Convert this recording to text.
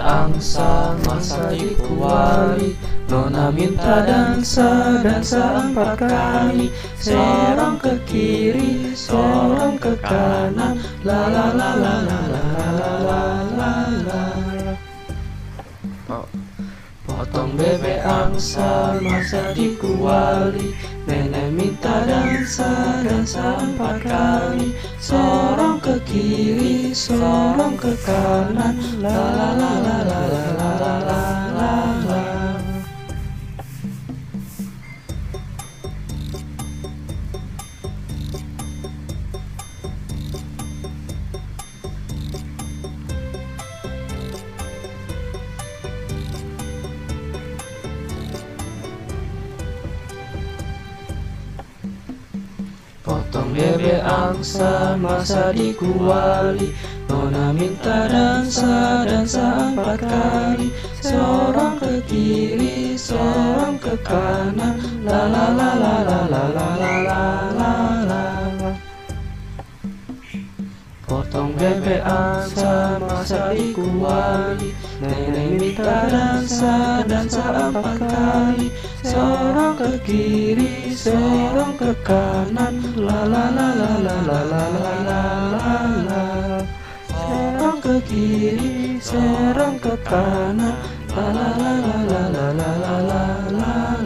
angsa masa dikuali Nona minta dansa, dansa empat kali. Seorang ke kiri, seorang ke kanan. La la la la la la bebek angsa masa dikuali. Nenek minta dansa, dansa empat kali. Seorang ke kiri, seorang ke kanan. La la la la Potong bebek angsa masa dikuali Nona minta dansa, dansa empat kali Seorang ke kiri, seorang ke kanan La la la la la la la la la la la Potong bebek angsa masa dikuali Nenek minta dansa, dansa empat kali Seorang ke kiri, seorang ke kanan La la la la la la la la la la la Serang ke kiri, serang ke kanan La la la la la la la la la la